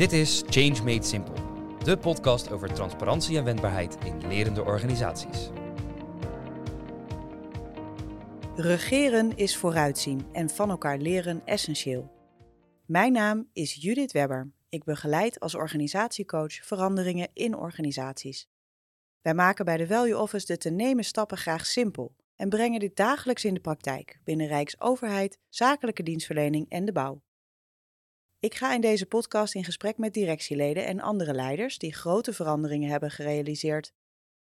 Dit is Change Made Simple, de podcast over transparantie en wendbaarheid in lerende organisaties. Regeren is vooruitzien en van elkaar leren essentieel. Mijn naam is Judith Webber. Ik begeleid als organisatiecoach veranderingen in organisaties. Wij maken bij de Value Office de te nemen stappen graag simpel en brengen dit dagelijks in de praktijk binnen Rijksoverheid, zakelijke dienstverlening en de bouw. Ik ga in deze podcast in gesprek met directieleden en andere leiders die grote veranderingen hebben gerealiseerd.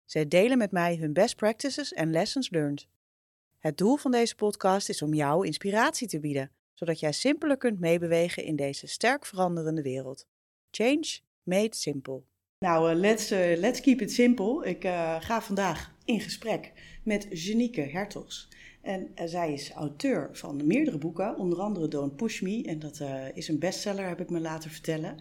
Zij delen met mij hun best practices en lessons learned. Het doel van deze podcast is om jou inspiratie te bieden, zodat jij simpeler kunt meebewegen in deze sterk veranderende wereld. Change made simple. Nou, uh, let's, uh, let's keep it simple. Ik uh, ga vandaag in gesprek met Janieke Hertogs. En zij is auteur van meerdere boeken, onder andere Don't Push Me. En dat is een bestseller, heb ik me laten vertellen.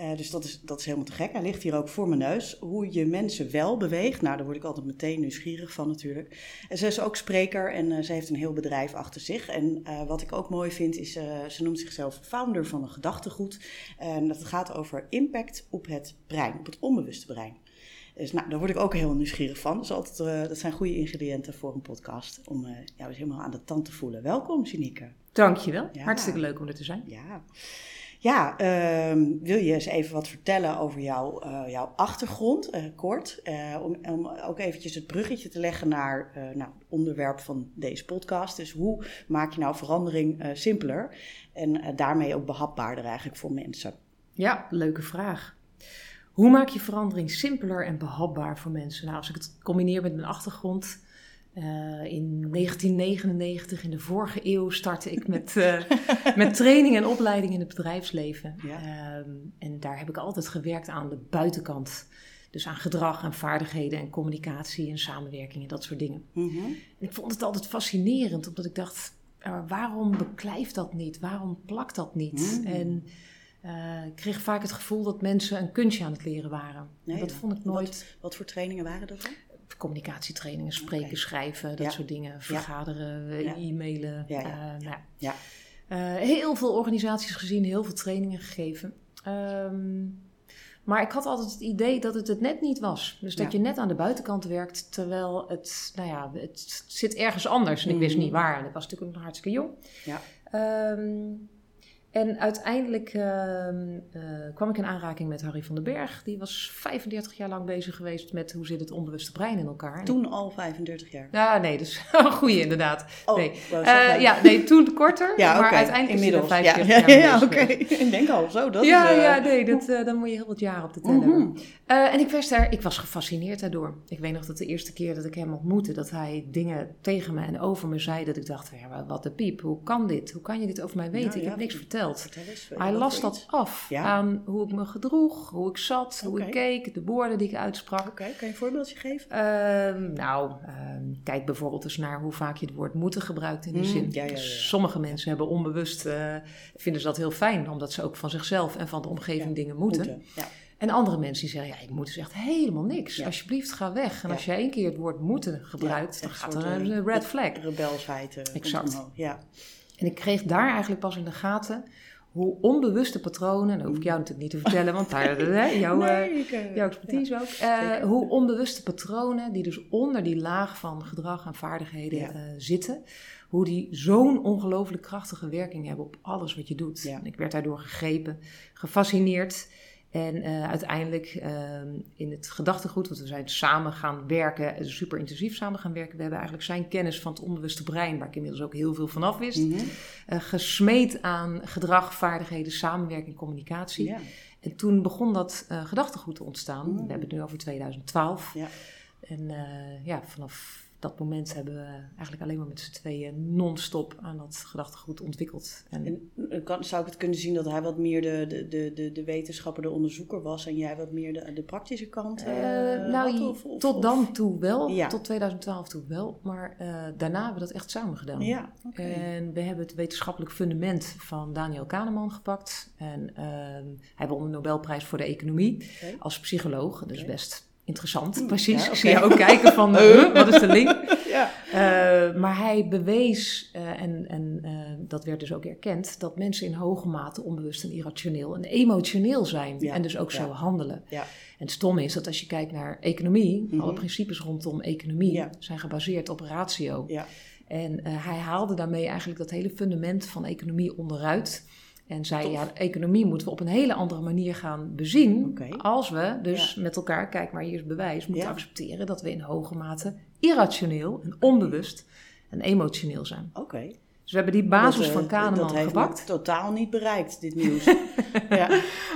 Uh, dus dat is, dat is helemaal te gek. Hij ligt hier ook voor mijn neus. Hoe je mensen wel beweegt. Nou, daar word ik altijd meteen nieuwsgierig van natuurlijk. En ze is ook spreker en ze heeft een heel bedrijf achter zich. En wat ik ook mooi vind is, ze noemt zichzelf founder van een gedachtegoed. En dat gaat over impact op het brein, op het onbewuste brein. Dus nou, daar word ik ook heel nieuwsgierig van. Dus altijd, dat zijn goede ingrediënten voor een podcast. Om jou eens helemaal aan de tand te voelen. Welkom, Janieke. Dankjewel. Ja. Hartstikke leuk om er te zijn. Ja. Ja, uh, wil je eens even wat vertellen over jouw, uh, jouw achtergrond, uh, kort? Uh, om, om, ook eventjes het bruggetje te leggen naar nou, het onderwerp van deze podcast. Dus hoe maak je nou verandering simpeler en daarmee ook behapbaarder eigenlijk voor mensen? Ja, leuke vraag. Hoe maak je verandering simpeler en behapbaar voor mensen? Nou, als ik het combineer met mijn achtergrond, uh, in 1999, in de vorige eeuw, startte ik met, uh, met training en opleiding in het bedrijfsleven. Ja. Um, en daar heb ik altijd gewerkt aan de buitenkant. Dus aan gedrag en vaardigheden en communicatie en samenwerking en dat soort dingen. Mm -hmm. En ik vond het altijd fascinerend, omdat ik dacht, uh, waarom beklijft dat niet? Waarom plakt dat niet? Mm. En ik kreeg vaak het gevoel dat mensen een kunstje aan het leren waren. Nee, dat vond ik nooit. Wat, wat voor trainingen waren dat dan? communicatietrainingen, spreken, okay. schrijven, dat ja. soort dingen. Vergaderen, ja. e-mailen. Ja, uh, nou, ja. Heel veel organisaties gezien, heel veel trainingen gegeven. Um, maar ik had altijd het idee dat het het net niet was. Dus dat je net aan de buitenkant werkt, terwijl het, nou ja, het zit ergens anders. En ik wist niet waar. En ik was natuurlijk nog hartstikke jong. Ja. Um, en uiteindelijk uh, uh, kwam ik in aanraking met Harry van den Berg. Die was 35 jaar lang bezig geweest met hoe zit het onbewuste brein in elkaar. Toen al 35 jaar? Ja, nee, dus een goeie inderdaad. Oh, nee. Uh, ja, nee, toen korter, ja, maar okay. uiteindelijk Inmiddels, is ja. 45 ja, jaar Ja, oké. Okay. Ik denk al zo. Dat ja, is, ja, nee, dat, dan moet je heel wat jaren op de tellen mm -hmm. en ik, was daar, ik was gefascineerd daardoor. Ik weet nog dat de eerste keer dat ik hem ontmoette, dat hij dingen tegen me en over me zei, dat ik dacht, ja, wat de piep, hoe kan dit? Hoe kan je dit over mij weten? ik heb niks verteld. Hij las dat af ja? aan hoe ik me gedroeg, hoe ik zat, hoe ik keek, de woorden die ik uitsprak. Oké, okay. kan je een voorbeeldje geven? Uh, nou, uh, kijk bijvoorbeeld eens naar hoe vaak je het woord moeten gebruikt in die mm, zin. Ja, ja, dus sommige mensen hebben onbewust, uh, vinden ze dat heel fijn, omdat ze ook van zichzelf en van de omgeving dingen moeten. moeten. En andere mensen die zeggen, ja, ik moet dus echt helemaal niks. Alsjeblieft, ga weg. En als jij één keer het woord moeten gebruikt, dan gaat er een red flag. Rebelsheid. exact. Ja. En ik kreeg daar eigenlijk pas in de gaten hoe onbewuste patronen, dat hoef ik jou natuurlijk niet te vertellen, want daar hè, jouw, nee, uh, jouw expertise ja, ook. Uh, hoe onbewuste patronen, die dus onder die laag van gedrag en vaardigheden ja. uh, zitten, hoe die zo'n ongelooflijk krachtige werking hebben op alles wat je doet. Ja. Ik werd daardoor gegrepen, gefascineerd. En uh, uiteindelijk uh, in het gedachtegoed, want we zijn samen gaan werken, super intensief samen gaan werken. We hebben eigenlijk zijn kennis van het onbewuste brein, waar ik inmiddels ook heel veel van af wist, mm -hmm. uh, gesmeed aan gedrag, vaardigheden, samenwerking, communicatie. Ja. En toen begon dat gedachtegoed te ontstaan. Mm -hmm. We hebben het nu over 2012. Ja. En ja, vanaf dat moment hebben we eigenlijk alleen maar met z'n tweeën non-stop aan dat gedachtegoed ontwikkeld. En, en kan, zou ik het kunnen zien dat hij wat meer de, de, de, de wetenschapper, de onderzoeker was en jij wat meer de, de praktische kant? Uh, uh, nou, had, of, of, tot dan toe wel, ja. tot 2012 toe wel, maar uh, daarna hebben we dat echt samen gedaan. Ja, okay. En we hebben het wetenschappelijk fundament van Daniel Kahneman gepakt. En ehm, hij won de Nobelprijs voor de economie okay. als psycholoog, dus okay. best interessant, precies. Ik zie jou ook kijken van, huh, wat is de link? Ja. Uh, maar hij bewees, uh, en, en dat werd dus ook erkend, dat mensen in hoge mate onbewust en irrationeel en emotioneel zijn. Ja. En dus ook zo handelen. Ja. En het stomme is dat als je kijkt naar economie, Mhm. alle principes rondom economie zijn gebaseerd op ratio. Ja. En eh, hij haalde daarmee eigenlijk dat hele fundament van economie onderuit. En zei, Tof. ja, economie moeten we op een hele andere manier gaan bezien. Als we dus met elkaar, kijk maar hier is bewijs, moeten Ja. accepteren dat we in hoge mate irrationeel en onbewust en emotioneel zijn. Oké. Dus we hebben die basis Dat, eh, van Kahneman Dat heeft gepakt. me totaal niet bereikt, dit nieuws. ja.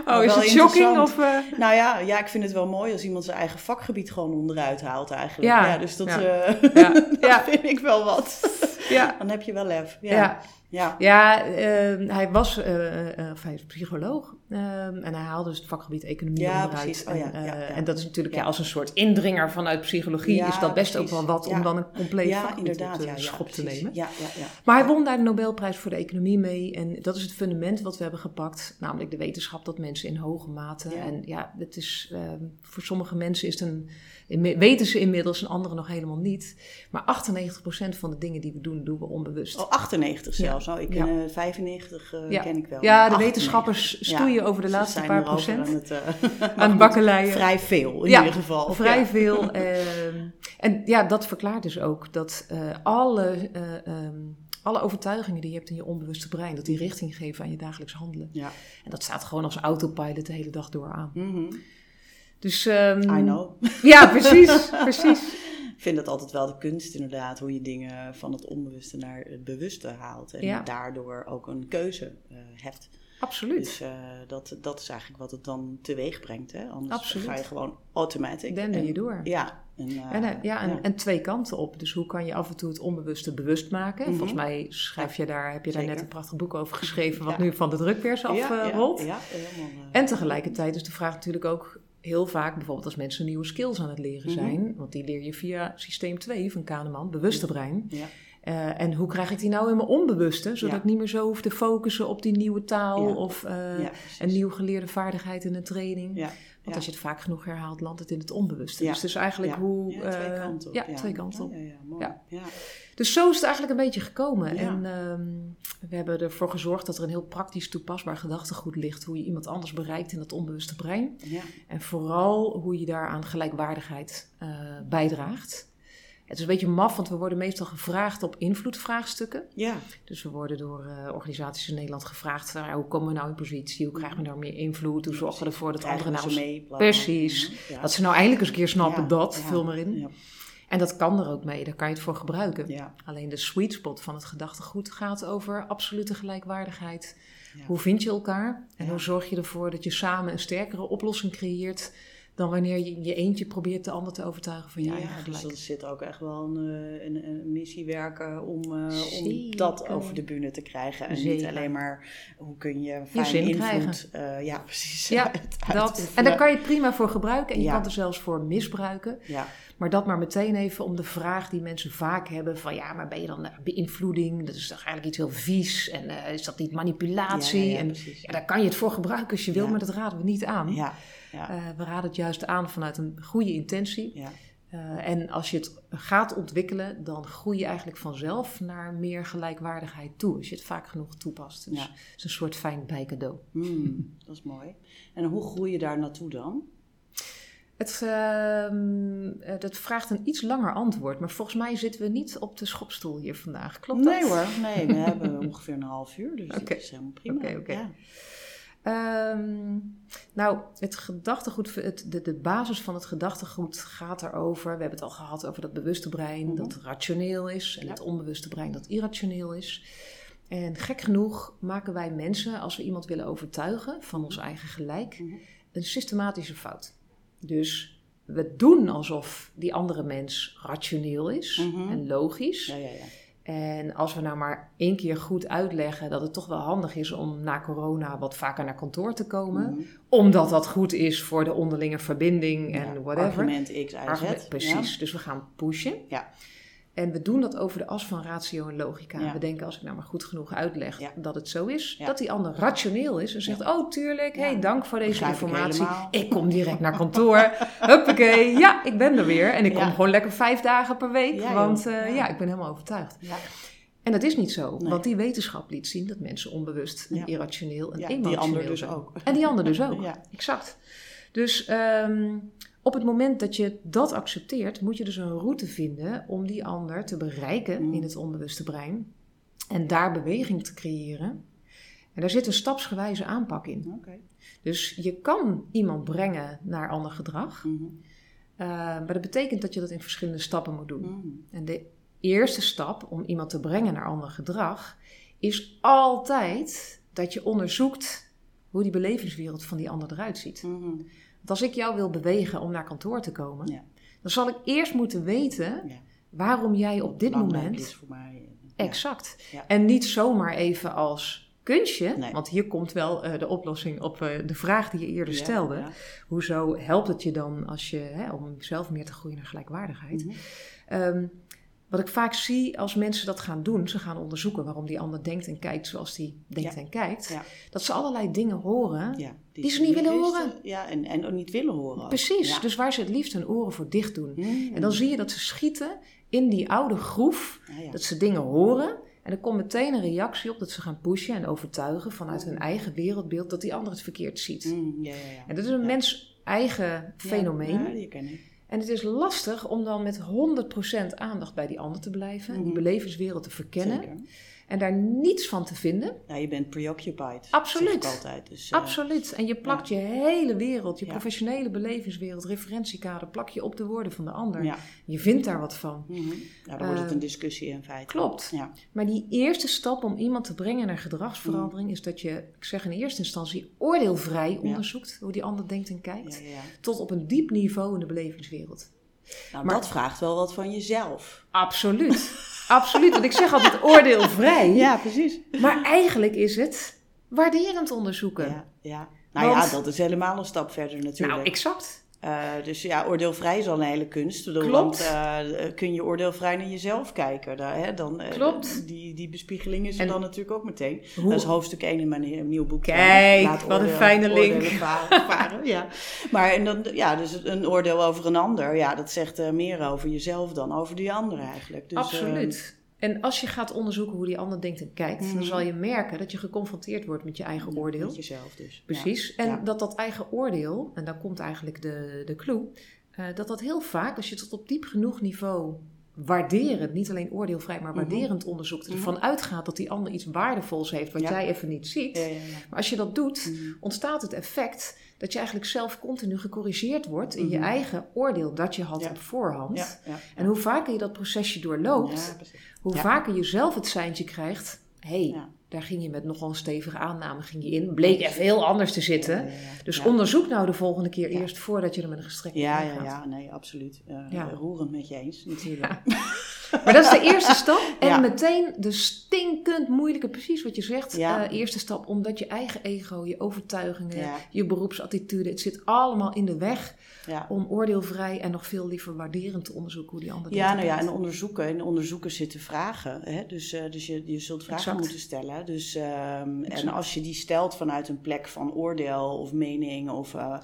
Oh, is het shocking? Of, eh, Nou ja, ja, ik vind het wel mooi als iemand zijn eigen vakgebied gewoon onderuit haalt eigenlijk. Ja. dus dat, Ja. eh, Ja. dat vind ik wel wat. ja, Dan heb je wel lef. Ja. ja. Ja. Ja, eh, hij was eh, eh, of hij is psycholoog eh, en hij haalde dus het vakgebied economie Ja, onderuit. precies. Oh, en, ja, eh, en dat is natuurlijk ja. Als een soort indringer vanuit psychologie is dat best precies. ook wel wat om dan een compleet Ja, vakgebied op de Ja, ja, schop te nemen. Ja, ja, ja. Maar hij won daar de Nobelprijs voor de economie mee. En dat is het fundament wat we hebben gepakt. Namelijk de wetenschap dat mensen in hoge mate. En ja, het is, ehm, voor sommige mensen is het een, weten ze inmiddels en anderen nog helemaal niet. Maar 98% van de dingen die we doen, doen we onbewust. Oh, 98 zelfs. Oh, ik Ja. ken eh, 95 eh, Ja. ken ik wel. ja, de 98. wetenschappers stoeien over de laatste paar procent Aan het, eh, aan bakkeleien. Vrij veel in ieder geval. Vrij veel. ehm, en ja, dat verklaart dus ook dat alle, eh, ehm, alle overtuigingen die je hebt in je onbewuste brein, dat die richting geven aan je dagelijks handelen. Ja. En dat staat gewoon als autopilot de hele dag door aan. Mhm. Dus, ehm, I know. Ja, precies, precies. Ik vind het altijd wel de kunst inderdaad, hoe je dingen van het onbewuste naar het bewuste haalt. En Ja. daardoor ook een keuze hebt. Absoluut. Dus eh, dat, dat is eigenlijk wat het dan teweeg brengt. Hè? Anders Absoluut. ga je gewoon automatic. Dan ben je door. Ja. En, eh, En, ja, en, ja. en twee kanten op. Dus hoe kan je af en toe het onbewuste bewust maken? Mhm. Volgens mij schrijf je daar, heb je daar net een prachtig boek over geschreven, wat Ja. nu van de drukpers afrolt. Ja, ja, helemaal, En tegelijkertijd is de vraag natuurlijk ook heel vaak, bijvoorbeeld als mensen nieuwe skills aan het leren Mhm. zijn, want die leer je via systeem 2 van Kahneman, bewuste brein. Ja. Eh, en hoe krijg ik die nou in mijn onbewuste, zodat Ja. ik niet meer zo hoef te focussen op die nieuwe taal Ja. of eh, een nieuw geleerde vaardigheid in een training. Ja, Want als je het vaak genoeg herhaalt, landt het in het onbewuste. Dus het is eigenlijk hoe... Twee eh, kanten op. Ja, twee kanten op. Ja, ja, ja, mooi. Dus zo is het eigenlijk een beetje gekomen. Ja. En ehm, we hebben ervoor gezorgd dat er een heel praktisch toepasbaar gedachtegoed ligt. Hoe je iemand anders bereikt in dat onbewuste brein. Ja. En vooral hoe je daaraan gelijkwaardigheid eh, bijdraagt. Het is een beetje maf, want we worden meestal gevraagd op invloedvraagstukken. Ja. Dus we worden door eh, organisaties in Nederland gevraagd: nou, hoe komen we nou in positie? Hoe krijgen we nou meer invloed? Hoe zorgen we ervoor dat anderen nou mee. Precies. Ja. dat ze nou eindelijk eens een keer snappen dat, vul maar in. En dat kan er ook mee, daar kan je het voor gebruiken. Ja. Alleen de sweet spot van het gedachtegoed gaat over absolute gelijkwaardigheid. Ja. Hoe vind je elkaar en Ja. hoe zorg je ervoor dat je samen een sterkere oplossing creëert dan wanneer je in je eentje probeert de ander te overtuigen van je Ja, eigen dus gelijk. er zit ook echt wel een, eh, een, een missie werken om, eh, om dat over de bühne te krijgen. En niet alleen maar hoe kun je fijn invloed... eh, ja, precies. Ja, uit- Dat, en daar kan je het prima voor gebruiken en je Ja. kan het er zelfs voor misbruiken. Ja, Maar dat maar meteen even om de vraag die mensen vaak hebben van ja, maar ben je dan beïnvloeding? Dat is toch eigenlijk iets heel vies en is dat niet manipulatie? Ja, en daar kan je het voor gebruiken als je wil, maar dat raden we niet aan. ja, ja, Eh, we raden het juist aan vanuit een goede intentie. ja. Eh, en als je het gaat ontwikkelen, dan groei je eigenlijk vanzelf naar meer gelijkwaardigheid toe. Als je het vaak genoeg toepast. Dus Ja. het is een soort fijn bijcadeau. Hmm, dat is mooi. En hoe groei je daar naartoe dan? Het, ehm, eh, dat vraagt een iets langer antwoord, maar volgens mij zitten we niet op de schopstoel hier vandaag. Klopt nee dat? hoor, nee, we hebben ongeveer een half uur, dus dat is helemaal prima. Oké, oké. Ja. Ehm, nou, het gedachtegoed, het, de, de basis van het gedachtegoed gaat erover. We hebben het al gehad over dat bewuste brein Mhm. dat rationeel is en Ja. het onbewuste brein dat irrationeel is. En gek genoeg maken wij mensen, als we iemand willen overtuigen van ons eigen gelijk, Mhm. een systematische fout. Dus we doen alsof die andere mens rationeel is Mhm. en logisch. Ja, ja, ja. En als we nou maar één keer goed uitleggen dat het toch wel handig is om na corona wat vaker naar kantoor te komen, Mhm. omdat dat goed is voor de onderlinge verbinding en Ja, whatever. Argument X, Y, Z. Argument- precies, Ja. dus we gaan pushen. Ja. En we doen dat over de as van ratio en logica. We denken, als ik nou maar goed genoeg uitleg dat het zo is, dat die ander rationeel is en zegt: Oh, tuurlijk, hey, dank voor deze informatie. Ik, kom direct naar kantoor. Huppakee, ja, ik ben er weer. En ik kom gewoon lekker vijf dagen per week, want uh, ja. ik ben helemaal overtuigd. En dat is niet zo, want die wetenschap liet zien dat mensen onbewust irrationeel en emotioneel die ander dus ook. En die ander dus ook, exact. Dus um, op het moment dat je dat accepteert, moet je dus een route vinden om die ander te bereiken mm. in het onbewuste brein. En daar beweging te creëren. En daar zit een stapsgewijze aanpak in. Dus je kan iemand brengen naar ander gedrag. Mm-hmm. Eh, maar dat betekent dat je dat in verschillende stappen moet doen. Mm. En de eerste stap om iemand te brengen naar ander gedrag is altijd dat je onderzoekt hoe die belevingswereld van die ander eruit ziet. Mm-hmm. Want als ik jou wil bewegen om naar kantoor te komen, ja. dan zal ik eerst moeten weten waarom jij op dit moment. Is voor mij. Exact. En niet zomaar even als kunstje, want hier komt wel uh, de oplossing op uh, de vraag die je eerder stelde. Hoezo helpt het je dan als je, hè, om zelf meer te groeien naar gelijkwaardigheid? Mm -hmm. Wat ik vaak zie als mensen dat gaan doen, ze gaan onderzoeken waarom die ander denkt en kijkt zoals die denkt en kijkt, dat ze allerlei dingen horen die, ze niet willen horen. Ja, en, en ook niet willen horen. Precies, dus waar ze het liefst hun oren voor dicht doen. Mm. En dan zie je dat ze schieten in die oude groef, dat ze dingen horen. En er komt meteen een reactie op dat ze gaan pushen en overtuigen vanuit hun eigen wereldbeeld dat die ander het verkeerd ziet. Mm, en dat is een mens eigen fenomeen. Ja, die ken ik. En het is lastig om dan met 100% aandacht bij die ander te blijven, die mhm. belevingswereld te verkennen. Zeker. En daar niets van te vinden. Ja, je bent preoccupied. Absoluut. altijd. Dus, uh, Absoluut. En je plakt je hele wereld, je professionele belevingswereld, referentiekader, plak je op de woorden van de ander. Ja. Je vindt daar wat van. Mm -hmm. Ja, dan wordt het een eh, discussie in feite. Klopt. Ja. Maar die eerste stap om iemand te brengen naar gedragsverandering mhm. is dat je, ik zeg in eerste instantie, oordeelvrij onderzoekt hoe die ander denkt en kijkt. Tot op een diep niveau in de belevingswereld. Nou, maar dat vraagt wel wat van jezelf. Absoluut. Absoluut. Want ik zeg altijd oordeelvrij. Ja, precies. Maar eigenlijk is het waarderend onderzoeken. Ja, ja. Nou ja, dat is helemaal een stap verder natuurlijk. Nou, exact. Uh, dus ja, oordeelvrij is al een hele kunst. Klopt. Want uh, kun je oordeelvrij naar jezelf kijken. Daar, hè, dan, uh, Klopt. Die, die bespiegeling is er dan natuurlijk ook meteen. Hoe? Dat is hoofdstuk 1 in mijn nieuw boek. Kijk, wat een fijne link. Varen, ja. Maar en dan, ja, dus een oordeel over een ander, ja, dat zegt meer over jezelf dan over die ander eigenlijk. Dus, Absoluut. En als je gaat onderzoeken hoe die ander denkt en kijkt, dan mhm. zal je merken dat je geconfronteerd wordt met je eigen oordeel. Met jezelf dus. Precies. En dat dat eigen oordeel, en daar komt eigenlijk de, de clue, uh, dat dat heel vaak, als je tot op diep genoeg niveau waarderend, niet alleen oordeelvrij, maar mhm. waarderend onderzoekt, mhm. ervan uitgaat dat die ander iets waardevols heeft wat jij even niet ziet. Maar als je dat doet, ontstaat het effect dat je eigenlijk zelf continu gecorrigeerd wordt in je eigen oordeel dat je had op voorhand. En hoe vaker je dat procesje doorloopt, hoe vaker je zelf het seintje krijgt, hé, hey, daar ging je met nogal een stevige aanname ging je in. Bleek even heel anders te zitten. dus onderzoek nou de volgende keer eerst voordat je er met een gestrekt ja, ja, ja, nee, absoluut. Uh, roerend met je eens, natuurlijk. Maar dat is de eerste stap. En meteen de stinkend moeilijke, precies wat je zegt, uh, eerste stap. Omdat je eigen ego, je overtuigingen, je beroepsattitude, het zit allemaal in de weg om oordeelvrij en nog veel liever waarderend te onderzoeken hoe die ander Ja, nou ja, en onderzoeken. In onderzoeken zitten vragen. Hè? Dus, uh, dus je, je zult vragen moeten stellen. Dus, um, en als je die stelt vanuit een plek van oordeel of mening of uh,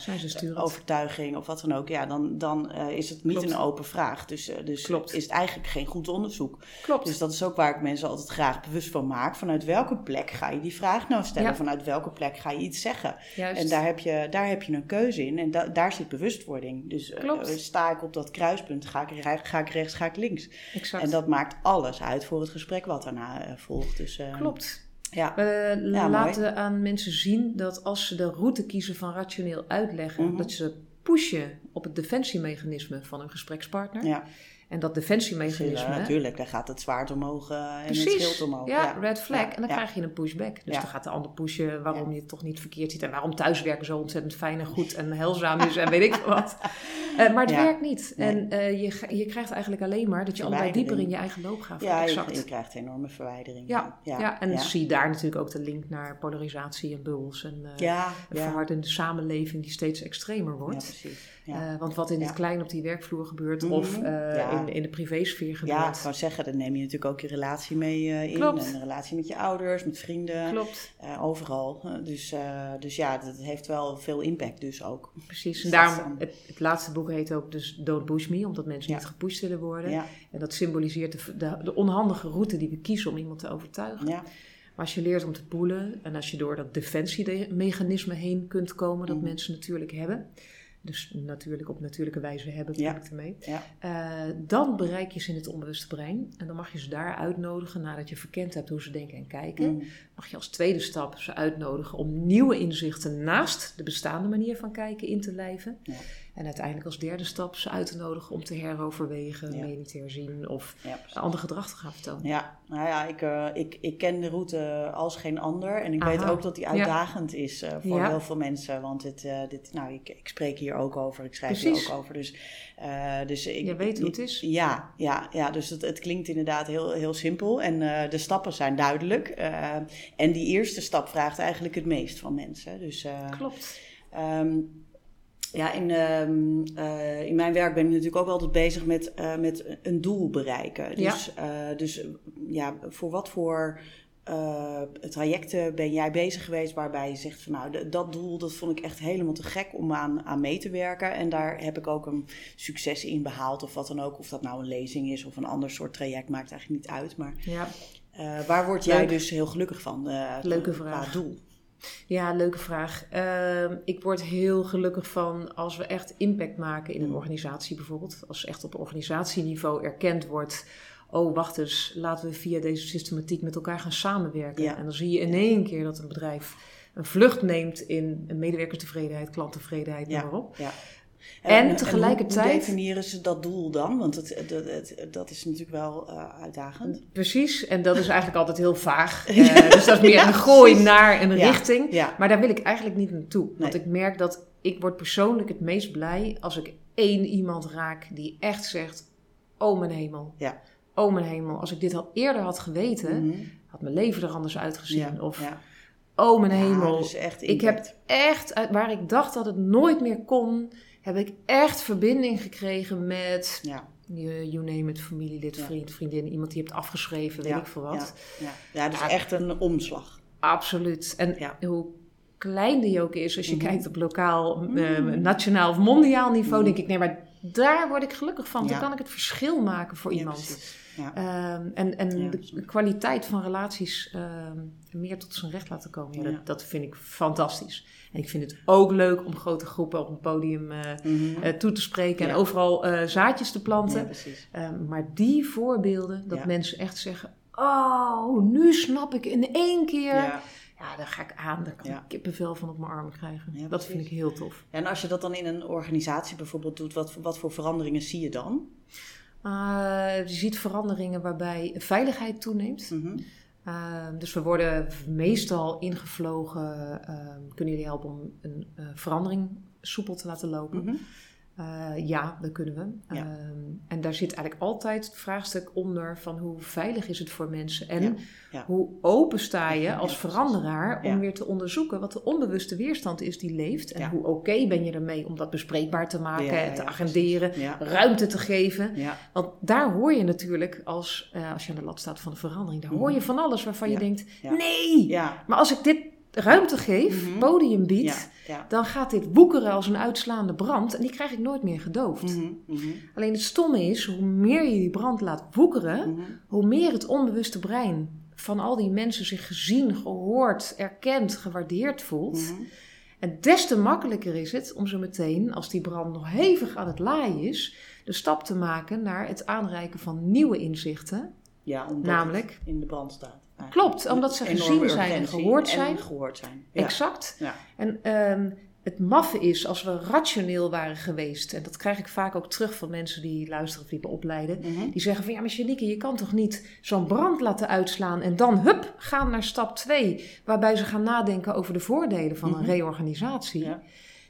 overtuiging of wat dan ook, ja, dan, dan is het niet een open vraag. Dus, dus Klopt. is het eigenlijk geen goed onderzoek. Klopt. Dus dat is ook waar ik mensen altijd graag bewust van maak. Vanuit welke plek ga je die vraag nou stellen? Vanuit welke plek ga je iets zeggen? Juist. En daar heb, je, daar heb je een keuze in. En da daar zit bewustwording. Dus uh, sta ik op dat kruispunt, ga ik, ga ik rechts, ga ik links. Exact. En dat maakt alles uit voor het gesprek wat daarna uh, volgt. Dus, uh, Klopt. Ja. We ja, laten aan mensen zien dat als ze de route kiezen van rationeel uitleggen, mm -hmm. dat ze pushen op het defensiemechanisme van hun gesprekspartner. Ja. En dat defensiemechanisme. Ja, natuurlijk, dan gaat het zwaard omhoog uh, en het schild omhoog. Ja, ja. red flag. en dan krijg je een pushback. Dus dan gaat de ander pushen waarom je het toch niet verkeerd ziet. En waarom thuiswerken zo ontzettend fijn en goed en heilzaam is en weet ik wat. Uh, maar het werkt niet. En uh, je, je krijgt eigenlijk alleen maar dat je allebei dieper in je eigen loop gaat. Ja, je, je, krijgt enorme verwijdering. Ja, ja, ja. en zie daar natuurlijk ook de link naar polarisatie en bubbels. En uh, ja, een verhardende samenleving die steeds extremer wordt. Ja, precies. Want wat in het klein op die werkvloer gebeurt mm -hmm. of in, in de privésfeer gebeurt. Ja, ik zou zeggen, dan neem je natuurlijk ook je relatie mee in. Klopt. En de relatie met je ouders, met vrienden. Klopt. overal. Dus, dus ja, dat heeft wel veel impact dus ook. Precies, en daarom, het, het, laatste boek heet ook dus Don't Push Me, omdat mensen niet gepusht willen worden. Ja. En dat symboliseert de, de, de, onhandige route die we kiezen om iemand te overtuigen. Ja. Maar als je leert om te poelen en als je door dat defensiemechanisme heen kunt komen, dat mhm. mensen natuurlijk hebben, dus natuurlijk op natuurlijke wijze hebben, bedoel ja. ik ermee. Ja. Uh, dan bereik je ze in het onbewuste brein. En dan mag je ze daar uitnodigen, nadat je verkend hebt hoe ze denken en kijken. Mm. Mag je als tweede stap ze uitnodigen om nieuwe inzichten naast de bestaande manier van kijken in te lijven. Ja. En uiteindelijk als derde stap ze uit te nodigen om te heroverwegen, ja. mee te herzien of ja, ander gedrag te gaan vertonen. Ja, nou ja, ik, uh, ik, ik ken de route als geen ander. En ik weet ook dat die uitdagend is uh, voor heel veel mensen. Want dit, uh, dit, nou, ik, ik spreek hier ook over, ik schrijf Precies. hier ook over. Dus, dus ik, Je weet hoe het is. Ja, ja, ja dus het, het klinkt inderdaad heel, heel simpel. En de stappen zijn duidelijk. en die eerste stap vraagt eigenlijk het meest van mensen. Dus, Klopt. Um, ja, in, uh, uh, in mijn werk ben ik natuurlijk ook altijd bezig met, uh, met een doel bereiken. Dus, ja. Dus ja, voor wat voor trajecten ben jij bezig geweest waarbij je zegt van nou, dat doel dat vond ik echt helemaal te gek om aan, aan mee te werken. En daar heb ik ook een succes in behaald of wat dan ook. Of dat nou een lezing is of een ander soort traject, maakt eigenlijk niet uit. Maar ja. waar word jij dus heel gelukkig van? Leuke vraag. Qua doel. Ja, leuke vraag. Uh, ik word heel gelukkig van als we echt impact maken in een mm. organisatie bijvoorbeeld. Als echt op organisatieniveau erkend wordt. Oh, wacht eens, laten we via deze systematiek met elkaar gaan samenwerken. En dan zie je in één keer dat een bedrijf een vlucht neemt in medewerkertevredenheid, klanttevredenheid, noem maar op. Ja. En, en tegelijkertijd. hoe definiëren ze dat doel dan? Want het, dat, dat is natuurlijk wel uh, uitdagend. Precies, en dat is eigenlijk altijd heel vaag. Uh, dus dat is meer een gooi naar een richting. Maar daar wil ik eigenlijk niet naartoe. Want ik merk dat ik word persoonlijk het meest blij als ik één iemand raak die echt zegt: Oh mijn hemel. Ja. Oh mijn hemel. Als ik dit al eerder had geweten, mhm. had mijn leven er anders uitgezien. Of. Oh mijn hemel. Dus ik heb echt, waar ik dacht dat het nooit meer kon, heb ik echt verbinding gekregen met, ja. you, name it, familielid, vriend, vriendin, iemand die je hebt afgeschreven, weet ik veel wat. Ja, ja. ja dus echt een omslag. Absoluut. En hoe klein die ook is, als je mhm. kijkt op lokaal, mm. uh, nationaal of mondiaal niveau, denk ik, nee, maar daar word ik gelukkig van. Dan kan ik het verschil maken voor iemand. Um, en en de kwaliteit van relaties um, meer tot zijn recht laten komen. Ja, dat, dat, vind ik fantastisch. En ik vind het ook leuk om grote groepen op een podium uh, mm-hmm. uh, toe te spreken en overal uh, zaadjes te planten. Um, maar die voorbeelden, dat mensen echt zeggen: Oh, nu snap ik in één keer. Ja, daar ga ik aan. Daar kan ik kippenvel van op mijn armen krijgen. dat vind ik heel tof. En als je dat dan in een organisatie bijvoorbeeld doet, wat, wat voor veranderingen zie je dan? je ziet veranderingen waarbij veiligheid toeneemt. Mm Ehm, dus we worden meestal ingevlogen. Uh, kunnen jullie helpen om een uh, verandering soepel te laten lopen? Mm uh, ja, dat kunnen we. Ja. Um, en daar zit eigenlijk altijd het vraagstuk onder van hoe veilig is het voor mensen en ja. Ja. hoe open sta je als veranderaar om weer te onderzoeken wat de onbewuste weerstand is die leeft en hoe oké ben je ermee om dat bespreekbaar te maken, te agenderen, ruimte te geven. Want daar hoor je natuurlijk als, uh, als je aan de lat staat van de verandering, daar hoor je mhm. van alles waarvan je denkt, nee, maar als ik dit ruimte geef, mhm. podium biedt, dan gaat dit woekeren als een uitslaande brand en die krijg ik nooit meer gedoofd. Mhm, mhm. Alleen het stomme is, hoe meer je die brand laat woekeren, hoe meer het onbewuste brein van al die mensen zich gezien, gehoord, erkend, gewaardeerd voelt. En des te makkelijker is het om zo meteen, als die brand nog hevig aan het laaien is, de stap te maken naar het aanreiken van nieuwe inzichten. Ja, omdat namelijk, in de brand staat. Klopt, omdat ze gezien zijn en gehoord zijn. En gehoord zijn. Exact. Ja. En um, het maffe is, als we rationeel waren geweest, en dat krijg ik vaak ook terug van mensen die luisteren of die me opleiden, mhm. die zeggen van ja, maar Janieke, je kan toch niet zo'n brand laten uitslaan en dan hup, gaan naar stap 2, waarbij ze gaan nadenken over de voordelen van een mhm. reorganisatie. Ja.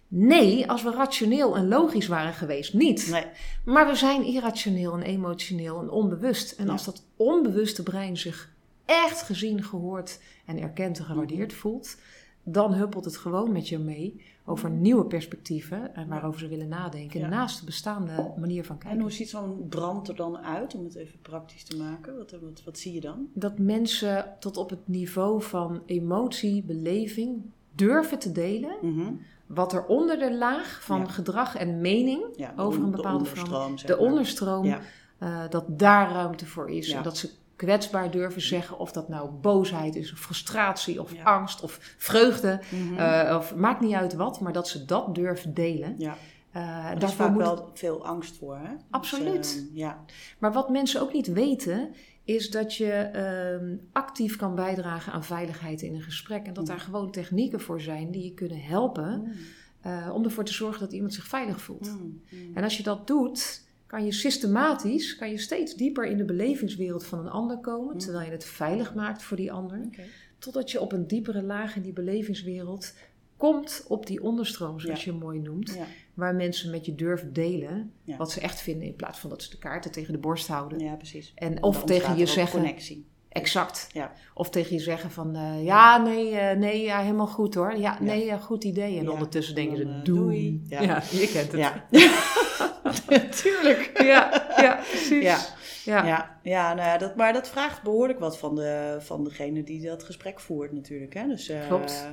Nee, als we rationeel en logisch waren geweest, niet. Nee. Maar we zijn irrationeel en emotioneel en onbewust. En Ja. als dat onbewuste brein zich echt gezien, gehoord en erkend en gewaardeerd Mhm. voelt, dan huppelt het gewoon met je mee over nieuwe perspectieven en waarover ze willen nadenken Ja. naast de bestaande manier van En kijken. hoe ziet zo'n brand er dan uit, om het even praktisch te maken? Wat, wat, wat zie je dan? Dat mensen tot op het niveau van emotie, beleving durven te delen Mhm. wat er onder de laag van Ja. gedrag en mening Ja, de over een de bepaalde onderstroom, de maar. onderstroom, eh, dat daar ruimte voor is. En dat ze kwetsbaar durven zeggen of dat nou boosheid is, of frustratie, of Ja. angst, of vreugde. Mhm. eh, of maakt niet uit wat, maar dat ze dat durven delen. ja. Eh, Er is vaak moet wel veel angst voor, hè? Dus, Absoluut. eh, ja. Maar wat mensen ook niet weten, is dat je ehm, actief kan bijdragen aan veiligheid in een gesprek. En dat Mm. daar gewoon technieken voor zijn die je kunnen helpen Mm. eh, om ervoor te zorgen dat iemand zich veilig voelt. Mm. Mm. En als je dat doet, kan je systematisch, kan je steeds dieper in de belevingswereld van een ander komen, terwijl je het veilig maakt voor die ander. Totdat je op een diepere laag in die belevingswereld komt op die onderstroom, zoals Ja. je mooi noemt. Ja. Waar mensen met je durven delen Ja. wat ze echt vinden, in plaats van dat ze de kaarten tegen de borst houden. ja, precies. En of tegen je zeggen, Connectie. exact. Ja. Of tegen je zeggen van, eh, ja, nee, eh, nee, ja, helemaal goed hoor. Ja, nee, goed idee. En ondertussen denken ze, eh, doei. doei. Ja. Ja. je kent het. Tuurlijk. ja, ja, precies. Ja. Ja. Ja, ja, nou ja dat, maar dat vraagt behoorlijk wat van, de, van degene die dat gesprek voert natuurlijk. Hè? Dus, eh, Klopt.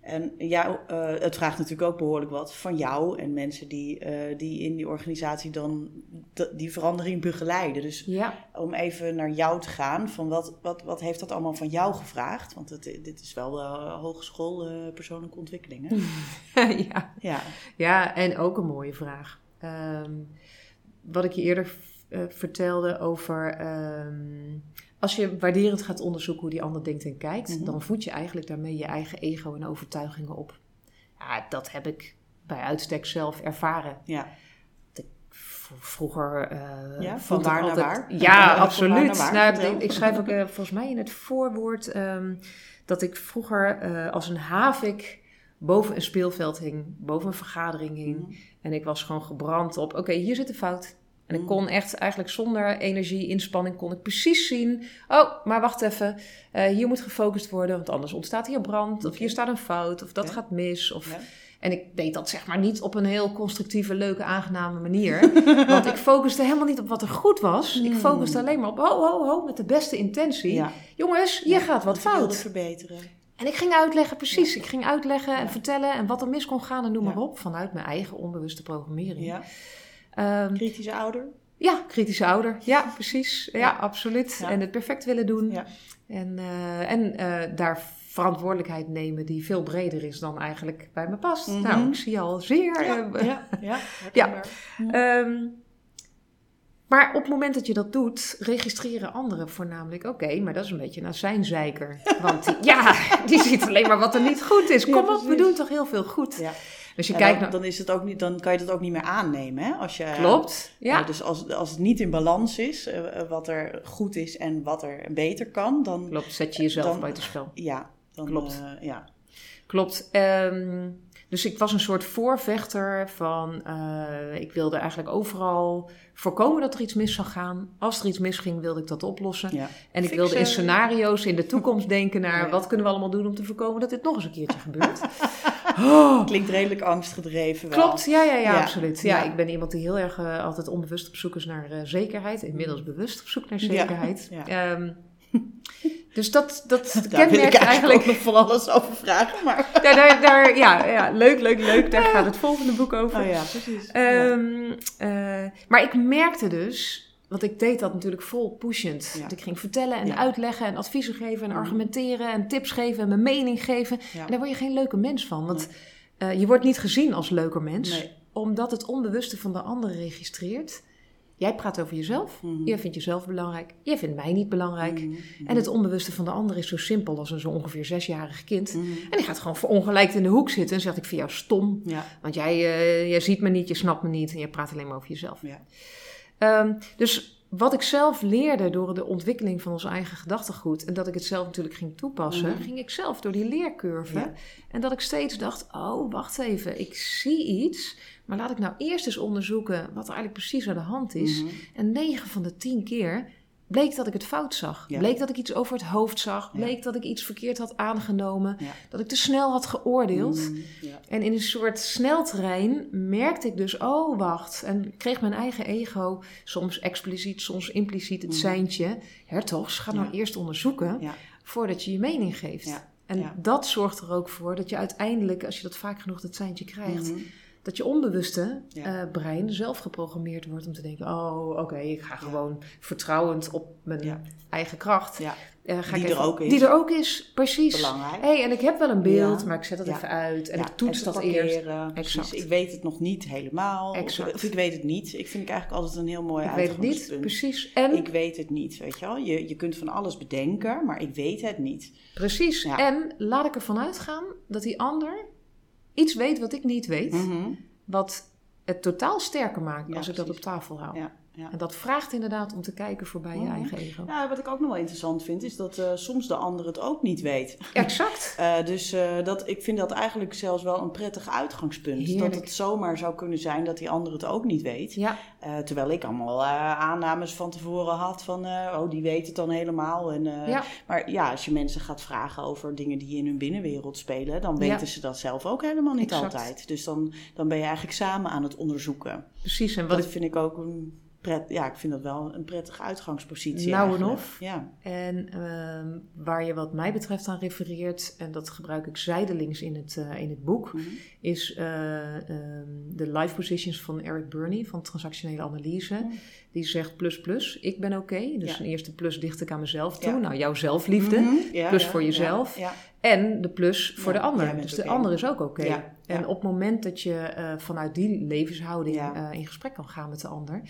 En ja, eh, het vraagt natuurlijk ook behoorlijk wat van jou en mensen die, eh, die in die organisatie dan die verandering begeleiden. Dus Ja. om even naar jou te gaan, van wat, wat, wat heeft dat allemaal van jou gevraagd? Want het, dit is wel de hogeschool persoonlijke ontwikkeling. Hè? ja. Ja, ja, en ook een mooie vraag. Ehm, wat ik je eerder eh, vertelde over... ehm, als je waarderend gaat onderzoeken hoe die ander denkt en kijkt... Mhm. dan voed je eigenlijk daarmee je eigen ego en overtuigingen op. Ja, dat heb ik bij uitstek zelf ervaren. ja. Vroeger. eh, Ja, van waar naar waar? Ja, Van waar naar absoluut. waar? Nou, ik, ik schrijf ook eh, volgens mij in het voorwoord ehm, dat ik vroeger als een havik boven een speelveld hing, boven een vergadering hing. En ik was gewoon gebrand op: oké, hier zit de fout. En ik Mm. kon echt eigenlijk zonder energie, inspanning, kon ik precies zien. Oh, maar wacht even. eh, hier moet gefocust worden, want anders ontstaat hier brand. Of hier staat een fout, of dat gaat mis. Of Ja. en ik deed dat zeg maar niet op een heel constructieve, leuke, aangename manier. want ik focuste helemaal niet op wat er goed was. Ik Hmm. focuste alleen maar op, ho, ho, ho, met de beste intentie. Ja. Jongens, hier gaat wat fout. verbeteren. En ik ging uitleggen, precies. Ja. Ik ging uitleggen en Ja. vertellen en wat er mis kon gaan en noem Ja. maar op. Vanuit mijn eigen onbewuste programmering. Ja. Ehm, Kritische ouder. ja, kritische ouder. Ja, precies. Ja, Ja. absoluut. Ja. En het perfect willen doen. Ja. En, eh, en eh, daar verantwoordelijkheid nemen die veel breder is dan eigenlijk bij me past. Mhm. Nou, ik zie al zeer... Ja, eh, ja, ja, herkenbaar. Ehm, maar op het moment dat je dat doet, registreren anderen voornamelijk... Oké, maar dat is een beetje een azijnzeiker. Want die, ja, die ziet alleen maar wat er niet goed is. Ja, Kom op, we doen toch heel veel goed. Ja. Dus je En kijkt dan, naar... dan, is het ook niet, dan kan je dat ook niet meer aannemen. Hè? Als je, Klopt, ja. Ja, dus als, als het niet in balans is, eh, eh, wat er goed is en wat er beter kan, dan, Klopt, zet je jezelf buitenspel. ja, dan Klopt. eh, ja. Klopt. Ehm, dus ik was een soort voorvechter van... eh, ik wilde eigenlijk overal voorkomen dat er iets mis zou gaan. Als er iets misging, wilde ik dat oplossen. ja. En ik Fixen. wilde in scenario's in de toekomst denken naar... Ja. wat kunnen we allemaal doen om te voorkomen dat dit nog eens een keertje gebeurt. Oh, Klinkt redelijk angstgedreven wel. Klopt, ja, ja, ja, Ja. absoluut. Ja, Ja. ik ben iemand die heel erg eh, altijd onbewust op zoek is naar eh, zekerheid. Inmiddels bewust op zoek naar zekerheid. Ja. Ehm, dus dat, dat Daar ik eigenlijk, nog van alles over vragen. Maar... Daar, daar, daar, ja, ja, leuk, leuk, leuk. Daar gaat het volgende boek over. Oh ja, precies. Ehm, eh, maar ik merkte dus, want ik deed dat natuurlijk vol pushend. Ja. Ik ging vertellen en Ja. uitleggen en adviezen geven en Mhm. argumenteren en tips geven en mijn mening geven. En daar word je geen leuke mens van, want eh, je wordt niet gezien als leuker mens. Nee. Omdat het onbewuste van de ander registreert. Jij praat over jezelf. Mhm. Jij vindt jezelf belangrijk. Jij vindt mij niet belangrijk. Mhm. En het onbewuste van de ander is zo simpel als een zo ongeveer zesjarig kind. Mhm. En die gaat gewoon verongelijkt in de hoek zitten en zegt: Ik vind jou stom. Ja, Want jij, eh, jij ziet me niet, je snapt me niet en je praat alleen maar over jezelf. ja. Ehm, dus wat ik zelf leerde door de ontwikkeling van ons eigen gedachtegoed en dat ik het zelf natuurlijk ging toepassen, Mhm. ging ik zelf door die leercurve. Ja. En dat ik steeds dacht: oh, wacht even, ik zie iets, maar laat ik nou eerst eens onderzoeken wat er eigenlijk precies aan de hand is. Mhm. En 9 van de 10 keer bleek dat ik het fout zag. Ja. Bleek dat ik iets over het hoofd zag. Ja. Bleek dat ik iets verkeerd had aangenomen. Ja. Dat ik te snel had geoordeeld. Ja. En in een soort sneltrein merkte ik dus, oh wacht. En kreeg mijn eigen ego, soms expliciet, soms impliciet, het Mhm. seintje. Hertogs, ga nou eerst onderzoeken voordat je je mening geeft. En dat zorgt er ook voor dat je uiteindelijk, als je dat vaak genoeg dat seintje krijgt, Mhm. Dat je onbewuste Ja. eh, brein zelf geprogrammeerd wordt om te denken: oh, oké, ik ga gewoon vertrouwend op mijn eigen kracht. Ja. eh, ga Die ik er ook is. Die er ook is, precies. Belangrijk. hey, en ik heb wel een beeld, Ja. maar ik zet dat Ja. even uit en Ja, ik toets dat eerst. precies. Ik weet het nog niet helemaal. Exact. Of, ik weet het niet. Ik vind ik eigenlijk altijd een heel mooi Ik weet het niet, precies. En, Ik weet het niet, weet je wel. Je, je kunt van alles bedenken, maar ik weet het niet. precies. En laat ik ervan uitgaan dat die ander iets weet wat ik niet weet, Mhm. wat het totaal sterker maakt Ja, als ik dat op tafel hou. Ja, ja. En dat vraagt inderdaad om te kijken voorbij je Mhm. eigen ego. Ja, wat ik ook nog wel interessant vind, is dat eh, soms de ander het ook niet weet. Exact. Eh, dus eh, dat, ik vind dat eigenlijk zelfs wel een prettig uitgangspunt. Heerlijk. Dat het zomaar zou kunnen zijn dat die ander het ook niet weet. Ja, terwijl ik allemaal aannames van tevoren had van, oh, die weet het dan helemaal. En, ja. Maar ja, als je mensen gaat vragen over dingen die in hun binnenwereld spelen, dan Ja. weten ze dat zelf ook helemaal niet Exact. altijd. Dus dan, dan ben je eigenlijk samen aan het onderzoeken. precies. En wat dat ik vind ik ook een pret, ja, ik vind dat wel een prettige uitgangspositie. Nou en of. Ja. En ehm, waar je wat mij betreft aan refereert, en dat gebruik ik zijdelings in het, eh, in het boek, Mhm. is eh, ehm, de life positions van Eric Burney van transactionele analyse. Mhm. Die zegt plus plus, ik ben oké. Dus Ja. een eerste plus dicht ik aan mezelf toe. Ja. Nou, jouw zelfliefde. Mhm. Ja, plus voor jezelf. En de plus voor de ander. Dus de ander is ook oké. En op het moment dat je eh, vanuit die levenshouding eh, in gesprek kan gaan met de ander,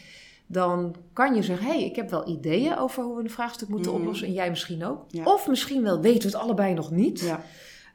dan kan je zeggen: hé, hey, ik heb wel ideeën over hoe we een vraagstuk moeten Mhm. oplossen. En jij misschien ook. Of misschien wel weten we het allebei nog niet.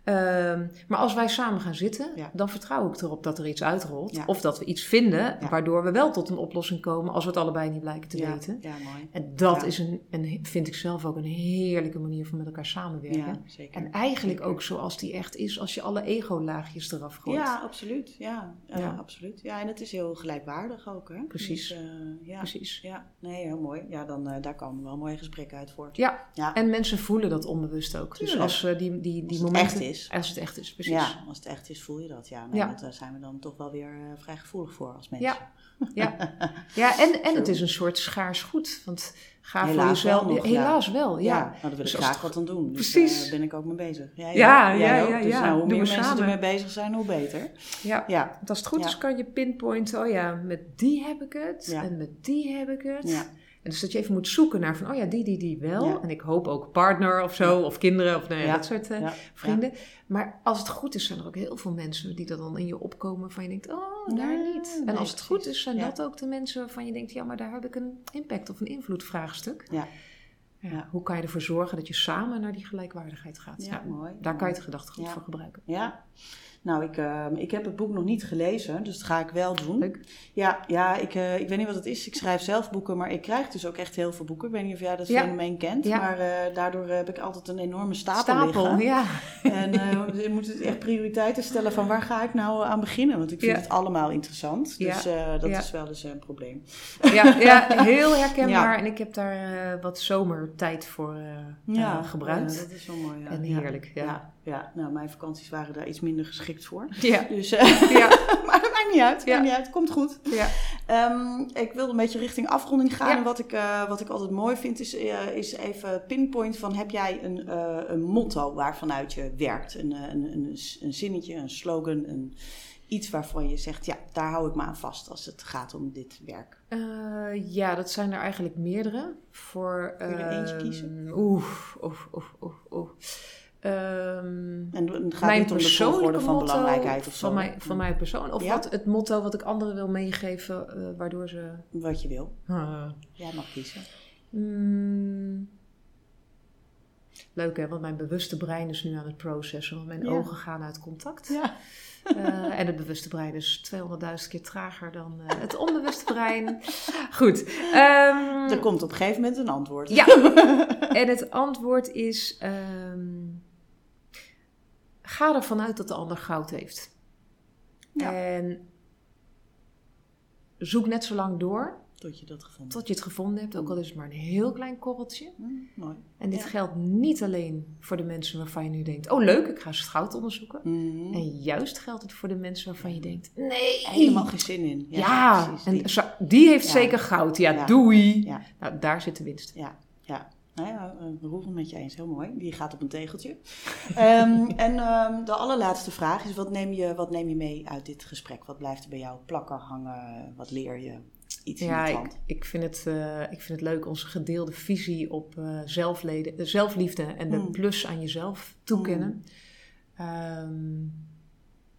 Ehm, maar als wij samen gaan zitten, Ja. dan vertrouw ik erop dat er iets uitrolt. Ja. Of dat we iets vinden Ja. waardoor we wel tot een oplossing komen als we het allebei niet blijken te weten. Ja, mooi. En dat is een, een, vind ik zelf ook een heerlijke manier van met elkaar samenwerken. Zeker. En eigenlijk Zeker. ook zoals die echt is als je alle ego-laagjes eraf gooit. Ja, absoluut. Ja, absoluut. Ja, en het is heel gelijkwaardig ook, hè? Precies. Dus, eh, ja. Precies. Ja, nee, heel mooi. Ja, dan, eh, daar komen wel mooie gesprekken uit voort. Ja, Ja, en mensen voelen dat onbewust ook. Dus als eh, die, die, die het momenten... is. Als het echt is, precies. ja, als het echt is, voel je dat. Ja, nou, Ja. daar zijn we dan toch wel weer eh, vrij gevoelig voor als mensen. Ja. Ja, ja en, en het is een soort schaars goed. Want ga Helaas voor jezelf... wel nog, ja. helaas wel, ja. Ja, nou, daar wil Dus ik graag wat aan doen. Dus Precies. daar ben ik ook mee bezig. Ja, Ja, ja, ja, Dus nou, hoe meer mensen samen. ermee bezig zijn, hoe beter. Ja. Ja, Want als het goed is, kan je pinpointen, oh ja, met die heb ik het en met die heb ik het. En dus dat je even moet zoeken naar van, oh ja, die, die, die wel. Ja. En ik hoop ook partner of zo, of kinderen, of nou ja, Ja. dat soort eh, vrienden. Maar als het goed is, zijn er ook heel veel mensen die dat dan in je opkomen van je denkt, oh, daar niet. En nee, als het goed is, zijn dat ook de mensen waarvan je denkt, ja, maar daar heb ik een impact of een invloedvraagstuk. Ja. Ja. Hoe kan je ervoor zorgen dat je samen naar die gelijkwaardigheid gaat? Ja, mooi. Daar kan je het gedachtegoed voor gebruiken. Ja. Nou, ik, eh, ik heb het boek nog niet gelezen, dus dat ga ik wel doen. Leuk. Ja, ja ik, eh, ik weet niet wat het is. Ik schrijf zelf boeken, maar ik krijg dus ook echt heel veel boeken. Ik weet niet of jij dat Ja. fenomeen kent, Ja. maar eh, daardoor heb ik altijd een enorme stapel, liggen. ja. En eh, je moet echt prioriteiten stellen van waar ga ik nou aan beginnen? Want ik vind Ja. het allemaal interessant. Ja. Dus eh, dat is wel eens een probleem. Ja, ja, heel herkenbaar. En ik heb daar eh, wat zomertijd voor eh, eh, gebruikt. ja, dat is wel mooi. Ja. En heerlijk, ja. Ja, ja. nou mijn vakanties waren daar iets minder geschikt voor. Ja, Dus, eh, ja, maar dat maakt niet uit, Ja. maakt niet uit, komt goed. ja. Ehm, ik wilde een beetje richting afronding gaan. Ja. En wat ik, eh, wat ik altijd mooi vind, is, eh, is even pinpoint van... heb jij een, een motto waarvanuit je werkt? Een, een, een, een zinnetje, een slogan, een, iets waarvan je zegt... ja, daar hou ik me aan vast als het gaat om dit werk. Ja, dat zijn er eigenlijk meerdere. Voor, Kun je er eentje ehm, kiezen? Oeh, oeh, oeh, oeh, oeh. Ehm, En het gaat mijn niet om de persoonlijke van motto belangrijkheid of zo. Van, mij, van mijn persoon. Of Ja? wat het motto wat ik anderen wil meegeven, eh, waardoor ze... Wat je wil. Ah. Jij mag kiezen. Mm, Leuk hè, want mijn bewuste brein is nu aan het processen, want mijn Ja. ogen gaan uit contact. Ja. Eh, en het bewuste brein is 200.000 keer trager dan eh, het onbewuste brein. Goed. ehm, Er komt op een gegeven moment een antwoord. Ja. en het antwoord is: ehm, ga ervan uit dat de ander goud heeft. Ja. En zoek net zo lang door Tot je dat gevonden tot je het gevonden hebt, ook al is het maar een heel klein korreltje. Hm, mooi. En dit Ja. geldt niet alleen voor de mensen waarvan je nu denkt: oh leuk, ik ga eens goud onderzoeken. Mhm. En juist geldt het voor de mensen waarvan je denkt: nee, Helemaal geen zin in. Ja, precies, en die- die heeft Ja. zeker goud. Ja, doei. Nou, daar zit de winst. Ja, ja. Nou ja, eh, roeren met je eens. Heel mooi. Die gaat op een tegeltje. Ehm, en ehm, de allerlaatste vraag is: wat neem, je, wat neem je mee uit dit gesprek? Wat blijft er bij jou plakken, hangen? Wat leer je? Iets Ja, in ik, ik, vind het, eh, ik vind het leuk, onze gedeelde visie op eh, zelfleden, zelfliefde en de Mm. plus aan jezelf toekennen. Ehm,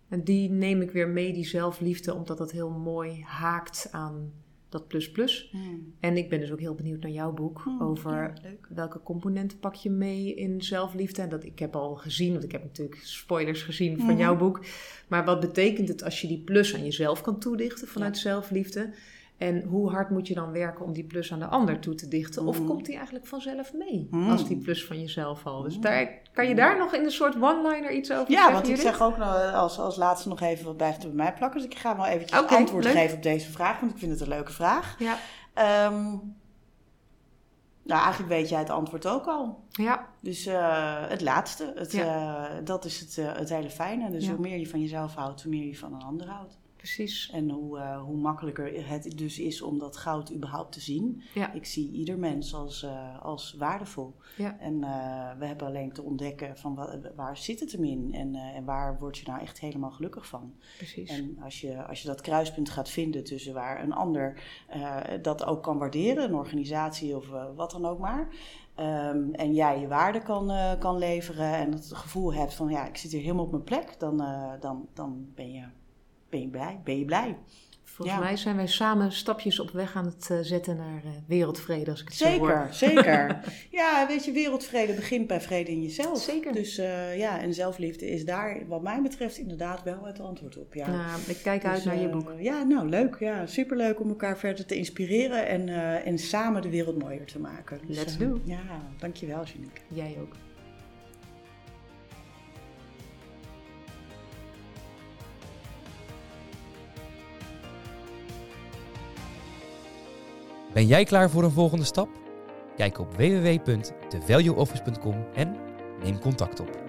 en die neem ik weer mee, die zelfliefde, omdat dat heel mooi haakt aan dat plus plus. Hmm. En ik ben dus ook heel benieuwd naar jouw boek Hmm, over ja, welke componenten pak je mee in zelfliefde. En dat ik heb al gezien, want ik heb natuurlijk spoilers gezien van Mhm. jouw boek. Maar wat betekent het als je die plus aan jezelf kan toedichten vanuit zelfliefde? En hoe hard moet je dan werken om die plus aan de ander toe te dichten? Of komt die eigenlijk vanzelf mee als die plus van jezelf al? Dus daar, kan je daar nog in een soort one-liner iets over Ja, zeggen? want ik zeg ook nog als, als laatste nog even wat blijft er bij mij plakken. Dus ik ga wel eventjes antwoord leuk. geven op deze vraag, want ik vind het een leuke vraag. Ja, Ehm, nou, eigenlijk weet jij het antwoord ook al. ja, Dus eh, het laatste, het, eh, dat is het, eh, het hele fijne. Dus Ja. hoe meer je van jezelf houdt, hoe meer je van een ander houdt. Precies. En hoe, eh, hoe makkelijker het dus is om dat goud überhaupt te zien. Ja. Ik zie ieder mens als, eh, als waardevol. Ja. En eh, we hebben alleen te ontdekken van wa- waar zit het hem in en, en waar word je nou echt helemaal gelukkig van. precies. En als je, als je dat kruispunt gaat vinden tussen waar een ander dat ook kan waarderen, een organisatie of wat dan ook maar. ehm, en jij je waarde kan, kan leveren en het gevoel hebt van ja, ik zit hier helemaal op mijn plek, dan, dan, dan ben, je, ben je blij. Ben je blij. Volgens ja. mij zijn wij samen stapjes op weg aan het eh, zetten naar eh, wereldvrede, als ik het zo hoor. Zeker, zeker. Ja, weet je, wereldvrede begint bij vrede in jezelf. Zeker. Dus eh, ja, en zelfliefde is daar wat mij betreft inderdaad wel het antwoord op. Ja. Nou, ik kijk uit Dus, naar je boek. Ja, nou leuk. Ja, superleuk om elkaar verder te inspireren en, en samen de wereld mooier te maken. Dus, Let's do. Ja, dankjewel, Janiek. Jij ook. Ben jij klaar voor een volgende stap? Kijk op www.thevalueoffice.com en neem contact op.